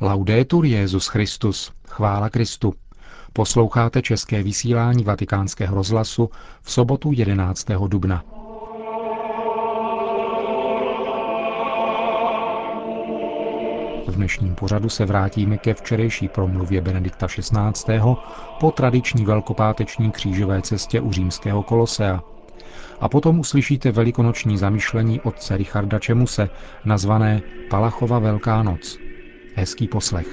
Laudetur Jezus Christus, chvála Kristu. Posloucháte české vysílání Vatikánského rozhlasu v sobotu 11. dubna. V dnešním pořadu se vrátíme ke včerejší promluvě Benedikta XVI. po tradiční velkopáteční křížové cestě u římského kolosea. A potom uslyšíte velikonoční zamyšlení otce Richarda Čemuse, nazvané Palachova Velká noc. Hezký poslech.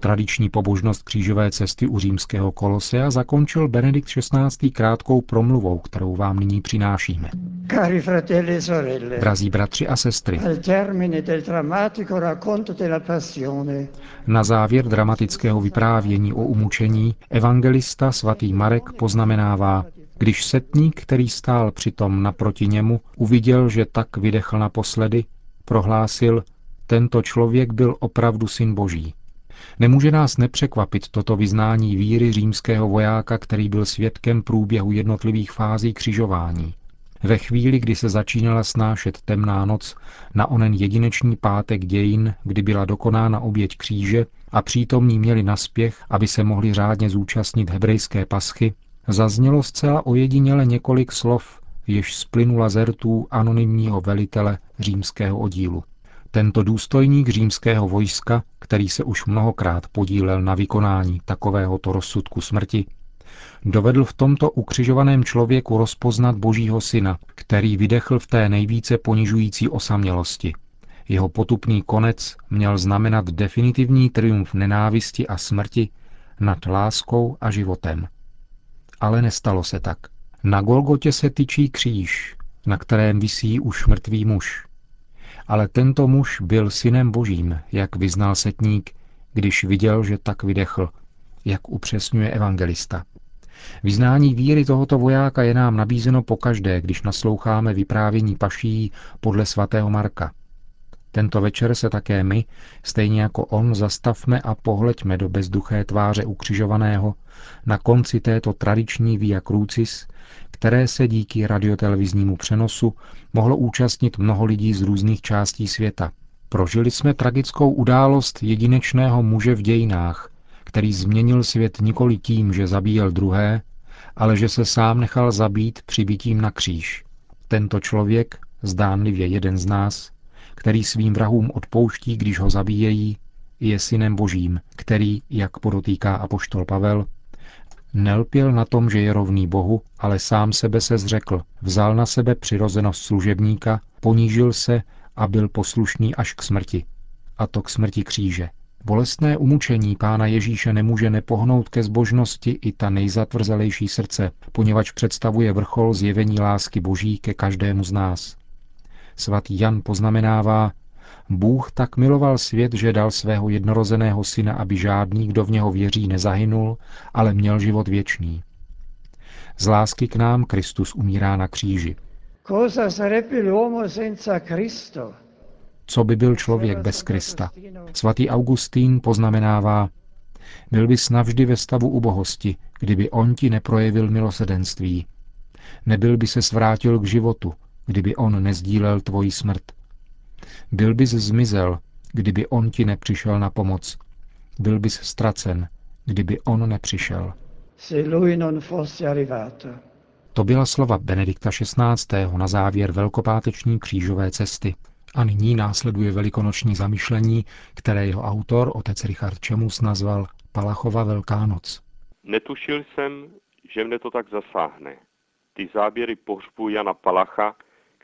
Tradiční pobožnost křížové cesty u římského kolosea zakončil Benedikt XVI. krátkou promluvou, kterou vám nyní přinášíme. Cari fratelli e sorelle, Drazí bratři a sestry, al termine del drammatico racconto della passione, na závěr dramatického vyprávění o umučení evangelista svatý Marek poznamenává, když setník, který stál přitom naproti němu, uviděl, že tak vydechl naposledy, prohlásil, tento člověk byl opravdu syn boží. Nemůže nás nepřekvapit toto vyznání víry římského vojáka, který byl svědkem průběhu jednotlivých fází křižování. Ve chvíli, kdy se začínala snášet temná noc, na onen jedinečný pátek dějin, kdy byla dokonána oběť kříže a přítomní měli naspěch, aby se mohli řádně zúčastnit hebrejské paschy, zaznělo zcela ojediněle několik slov, jež splynula z rtů anonymního velitele římského oddílu. Tento důstojník římského vojska, který se už mnohokrát podílel na vykonání takovéhoto rozsudku smrti, dovedl v tomto ukřižovaném člověku rozpoznat Božího syna, který vydechl v té nejvíce ponižující osamělosti. Jeho potupný konec měl znamenat definitivní triumf nenávisti a smrti nad láskou a životem. Ale nestalo se tak. Na Golgotě se tyčí kříž, na kterém visí už mrtvý muž. Ale tento muž byl synem božím, jak vyznal setník, když viděl, že tak vydechl, jak upřesňuje evangelista. Vyznání víry tohoto vojáka je nám nabízeno pokaždé, když nasloucháme vyprávění paší podle svatého Marka. Tento večer se také my, stejně jako on, zastavme a pohleďme do bezduché tváře ukřižovaného na konci této tradiční Via Crucis, které se díky radioteleviznímu přenosu mohlo účastnit mnoho lidí z různých částí světa. Prožili jsme tragickou událost jedinečného muže v dějinách, který změnil svět nikoli tím, že zabíjel druhé, ale že se sám nechal zabít přibitím na kříž. Tento člověk, zdánlivě jeden z nás, který svým vrahům odpouští, když ho zabíjejí, je synem božím, který, jak podotýká apoštol Pavel, nelpěl na tom, že je rovný Bohu, ale sám sebe se zřekl, vzal na sebe přirozenost služebníka, ponížil se a byl poslušný až k smrti. A to k smrti kříže. Bolestné umučení pána Ježíše nemůže nepohnout ke zbožnosti i ta nejzatvrzelejší srdce, poněvadž představuje vrchol zjevení lásky boží ke každému z nás. Svatý Jan poznamenává, Bůh tak miloval svět, že dal svého jednorozeného syna, aby žádný, kdo v něho věří, nezahynul, ale měl život věčný. Z lásky k nám Kristus umírá na kříži. Co by byl člověk bez Krista? Svatý Augustín poznamenává, byl bys navždy ve stavu ubohosti, kdyby on ti neprojevil milosedenství. Nebyl by se svrátil k životu, kdyby on nezdílel tvoji smrt. Byl bys zmizel, kdyby on ti nepřišel na pomoc. Byl bys ztracen, kdyby on nepřišel. Se lui non fosse arrivato. To byla slova Benedikta XVI. na závěr velkopáteční křížové cesty. A nyní následuje velikonoční zamyšlení, které jeho autor, otec Richard Čemus, nazval Palachova Velká noc. Netušil jsem, že mne to tak zasáhne. Ty záběry pohřbu Jana Palacha,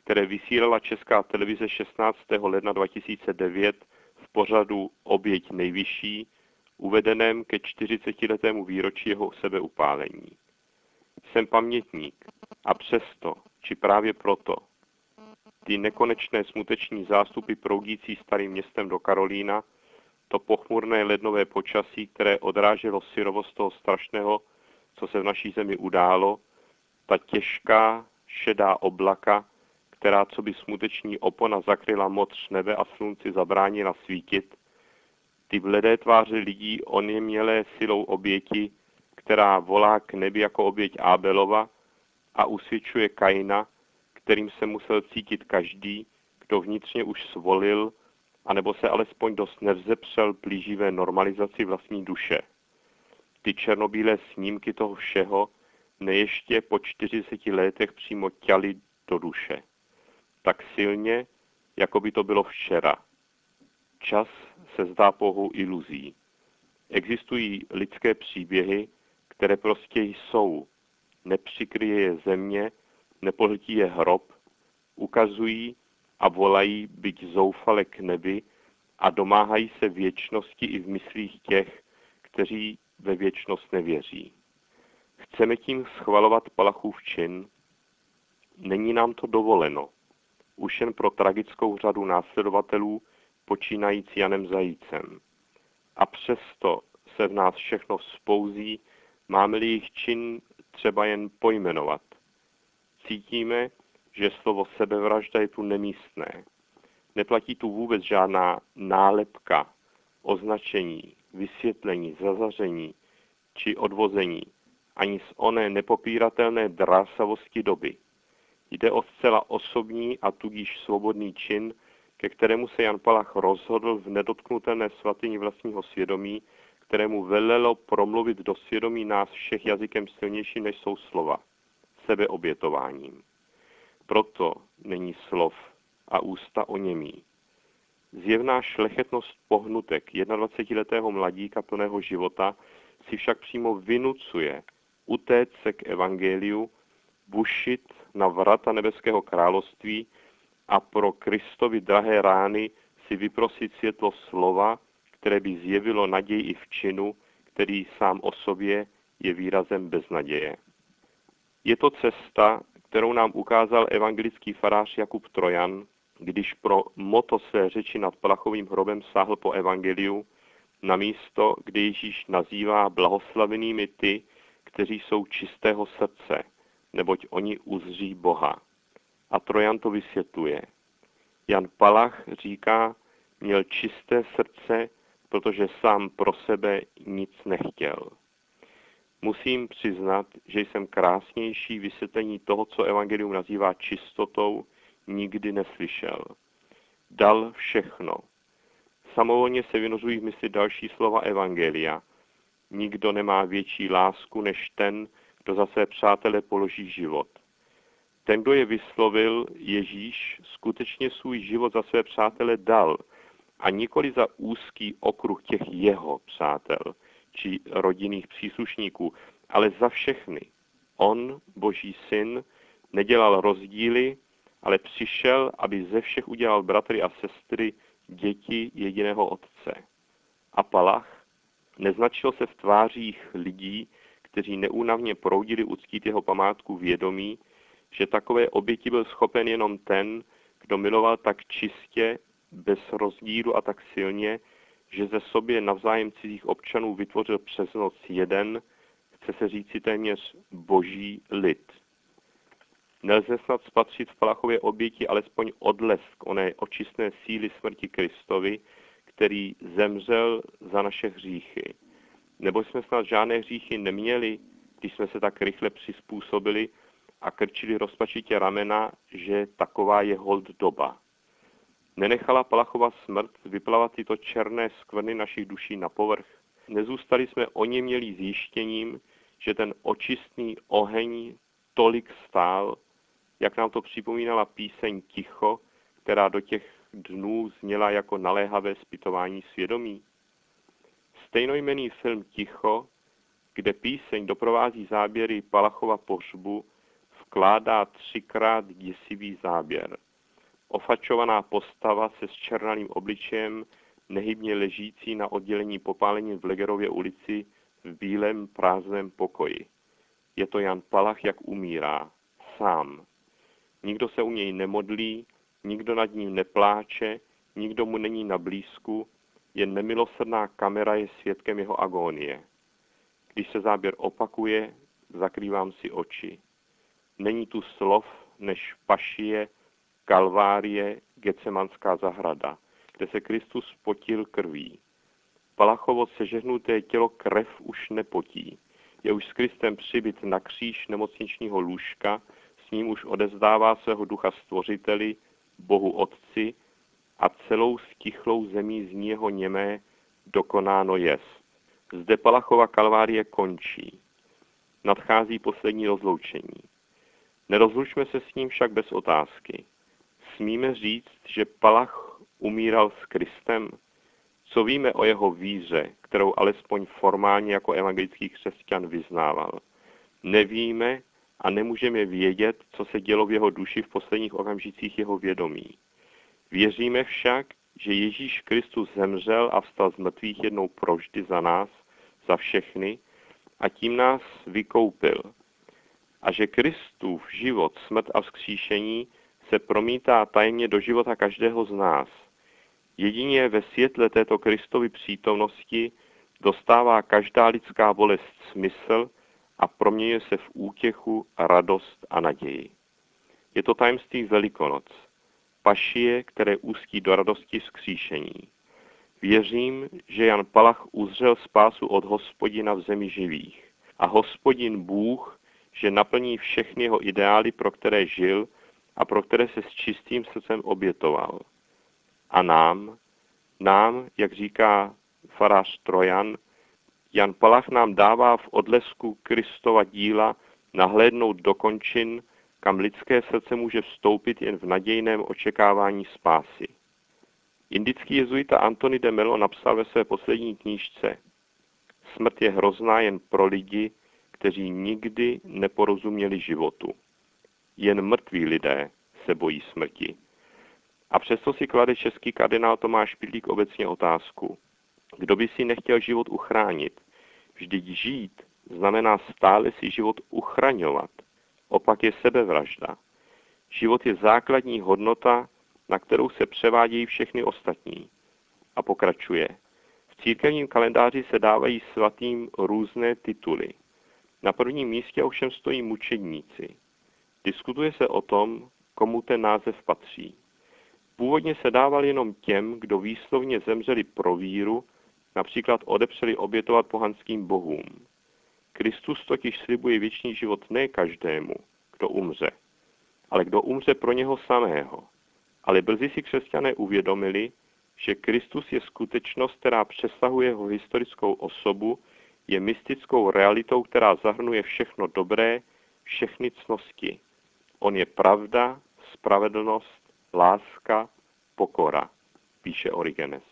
které vysílala Česká televize 16. ledna 2009 v pořadu Oběť nejvyšší, uvedeném ke 40-letému výročí jeho sebeupálení. Jsem pamětník a přesto, či právě proto, ty nekonečné smuteční zástupy proudící starým městem do Karolína, to pochmurné lednové počasí, které odráželo syrovost toho strašného, co se v naší zemi událo, ta těžká, šedá oblaka, která co by smuteční opona zakryla moc nebe a slunci zabránila svítit, ty bledé tváře lidí oněmělé silou oběti, která volá k nebi jako oběť Ábelova a usvědčuje Kaina, kterým se musel cítit každý, kdo vnitřně už svolil, anebo se alespoň dost nevzepřel blíživé normalizaci vlastní duše. Ty černobílé snímky toho všeho neještě po 40 letech přímo těli do duše. Tak silně, jako by to bylo včera. Čas se zdá pouhou iluzí. Existují lidské příběhy, které prostě jsou. Nepřikryje je země, nepohltí je hrob, ukazují a volají byť zoufale k nebi a domáhají se věčnosti i v myslích těch, kteří ve věčnost nevěří. Chceme tím schvalovat Palachův čin? Není nám to dovoleno. Už jen pro tragickou řadu následovatelů, počínající Janem Zajícem. A přesto se v nás všechno spouzí, máme-li jejich čin třeba jen pojmenovat. Cítíme, že slovo sebevražda je tu nemístné. Neplatí tu vůbec žádná nálepka, označení, vysvětlení, zazaření či odvození, ani z oné nepopíratelné drásavosti doby. Jde o zcela osobní a tudíž svobodný čin, ke kterému se Jan Palach rozhodl v nedotknutelné svatyni vlastního svědomí, kterému velelo promluvit do svědomí nás všech jazykem silnější než jsou slova, sebeobětováním. Proto není slov a ústa o němí. Zjevná šlechetnost pohnutek 21-letého mladíka plného života si však přímo vynucuje utéct se k evangeliu, bušit na vrata nebeského království a pro Kristovi drahé rány si vyprosit světlo slova, které by zjevilo naději i v činu, který sám o sobě je výrazem beznaděje. Je to cesta, kterou nám ukázal evangelický farář Jakub Trojan, když pro moto své řeči nad Palachovým hrobem sáhl po evangeliu, na místo, kde Ježíš nazývá blahoslavenými ty, kteří jsou čistého srdce, neboť oni uzří Boha. A Trojan to vysvětluje. Jan Palach říká, měl čisté srdce, protože sám pro sebe nic nechtěl. Musím přiznat, že jsem krásnější vysvětlení toho, co Evangelium nazývá čistotou, nikdy neslyšel. Dal všechno. Samovolně se vynořují v mysli další slova Evangelia. Nikdo nemá větší lásku než ten, kdo za své přátele položí život. Ten, kdo je vyslovil, Ježíš, skutečně svůj život za své přátele dal a nikoli za úzký okruh těch jeho přátel či rodinných příslušníků, ale za všechny. On, Boží syn, nedělal rozdíly, ale přišel, aby ze všech udělal bratry a sestry děti jediného otce. A Palach neznačil se v tvářích lidí, kteří neúnavně proudili uctít jeho památku vědomí, že takové oběti byl schopen jenom ten, kdo miloval tak čistě, bez rozdílu a tak silně, že ze sobě navzájem cizích občanů vytvořil přes noc jeden, chce se říci téměř boží lid. Nelze snad spatřit v Palachově oběti alespoň odlesk oné očistné síly smrti Kristovi, který zemřel za naše hříchy. Nebo jsme snad žádné hříchy neměli, když jsme se tak rychle přizpůsobili a krčili rozpačitě ramena, že taková je hold doba. Nenechala Palachova smrt vyplavat tyto černé skvrny našich duší na povrch. Nezůstali jsme o ně měli zjištěním, že ten očistný oheň tolik stál, jak nám to připomínala píseň Ticho, která do těch dnů zněla jako naléhavé zpytování svědomí. Stejnojmený film Ticho, kde píseň doprovází záběry Palachova pohřbu, vkládá třikrát děsivý záběr. Ofačovaná postava se zčernalým obličejem, nehybně ležící na oddělení popálení v Legerově ulici v bílém prázdném pokoji. Je to Jan Palach, jak umírá. Sám. Nikdo se u něj nemodlí, nikdo nad ním nepláče, nikdo mu není na blízku, jen nemilosrdná kamera je svědkem jeho agónie. Když se záběr opakuje, zakrývám si oči. Není tu slov než pašie, kalvárie, Gecemanská zahrada, kde se Kristus potil krví. Palachovo sežehnuté tělo krev už nepotí. Je už s Kristem přibyt na kříž nemocničního lůžka, s ním už odezdává svého ducha stvořiteli, Bohu Otci a celou stichlou zemí z něho němé dokonáno jest. Zde Palachova kalvárie končí. Nadchází poslední rozloučení. Nerozlučme se s ním však bez otázky. Smíme říct, že Palach umíral s Kristem? Co víme o jeho víře, kterou alespoň formálně jako evangelický křesťan vyznával? Nevíme a nemůžeme vědět, co se dělo v jeho duši v posledních okamžicích jeho vědomí. Věříme však, že Ježíš Kristus zemřel a vstal z mrtvých jednou proždy za nás, za všechny, a tím nás vykoupil. A že Kristův život, smrt a vzkříšení se promítá tajemně do života každého z nás. Jedině ve světle této Kristovy přítomnosti dostává každá lidská bolest smysl a proměňuje se v útěchu, radost a naději. Je to tajemství Velikonoc, pašie, které ústí do radosti vzkříšení. Věřím, že Jan Palach uzřel spásu od hospodina v zemi živých. A hospodin Bůh, že naplní všechny jeho ideály, pro které žil a pro které se s čistým srdcem obětoval. A nám, nám, jak říká farář Trojan, Jan Palach nám dává v odlesku Kristova díla nahlédnout do končin, kam lidské srdce může vstoupit jen v nadějném očekávání spásy. Indický jezuita Antony de Melo napsal ve své poslední knížce Smrt je hrozná jen pro lidi, kteří nikdy neporozuměli životu. Jen mrtví lidé se bojí smrti. A přesto si klade český kardinál Tomáš Pidlík obecně otázku. Kdo by si nechtěl život uchránit? Vždyť žít znamená stále si život uchraňovat. Opak je sebevražda. Život je základní hodnota, na kterou se převádějí všechny ostatní. A pokračuje. V církevním kalendáři se dávají svatým různé tituly. Na prvním místě ovšem stojí mučedníci. Diskutuje se o tom, komu ten název patří. Původně se dával jenom těm, kdo výslovně zemřeli pro víru, například odepřeli obětovat pohanským bohům. Kristus totiž slibuje věčný život ne každému, kdo umře, ale kdo umře pro něho samého. Ale brzy si křesťané uvědomili, že Kristus je skutečnost, která přesahuje jeho historickou osobu, je mystickou realitou, která zahrnuje všechno dobré, všechny cnosti. On je pravda, spravedlnost, láska, pokora, píše Origenes.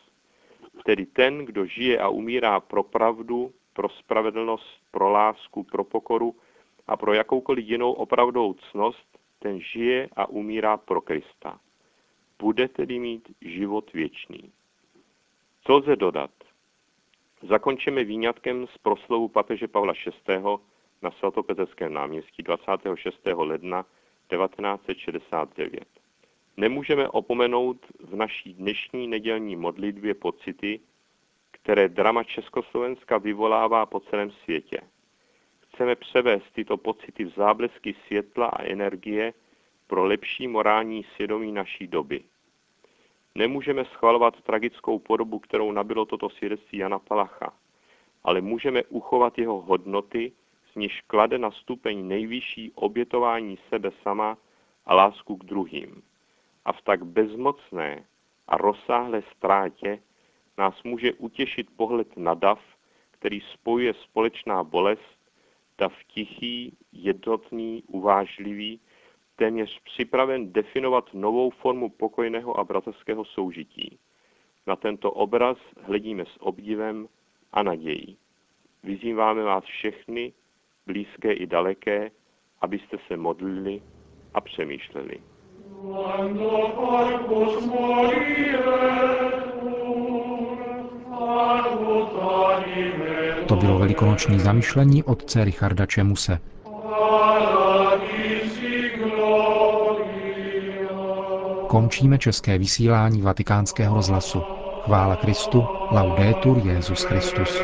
Tedy ten, kdo žije a umírá pro pravdu, pro spravedlnost, pro lásku, pro pokoru a pro jakoukoliv jinou opravdovou cnost, ten žije a umírá pro Krista. Bude tedy mít život věčný. Co lze dodat? Zakončíme výňatkem z proslovu papeže Pavla VI. na svatopeteckém náměstí 26. ledna 1969. Nemůžeme opomenout v naší dnešní nedělní modlitbě pocity, které drama Československa vyvolává po celém světě. Chceme převést tyto pocity v záblesky světla a energie pro lepší morální svědomí naší doby. Nemůžeme schvalovat tragickou podobu, kterou nabilo toto svědectví Jana Palacha, ale můžeme uchovat jeho hodnoty, z níž klade na stupeň nejvyšší obětování sebe sama a lásku k druhým. A v tak bezmocné a rozsáhlé ztrátě nás může utěšit pohled na dav, který spojuje společná bolest, dav tichý, jednotný, uvážlivý, téměř připraven definovat novou formu pokojného a bratrského soužití. Na tento obraz hledíme s obdivem a nadějí. Vyzýváme vás všechny, blízké i daleké, abyste se modlili a přemýšleli. To bylo velikonoční zamyšlení otce Richarda Čemuse. Končíme české vysílání vatikánského rozhlasu. Chvála Kristu, laudetur Jezus Christus.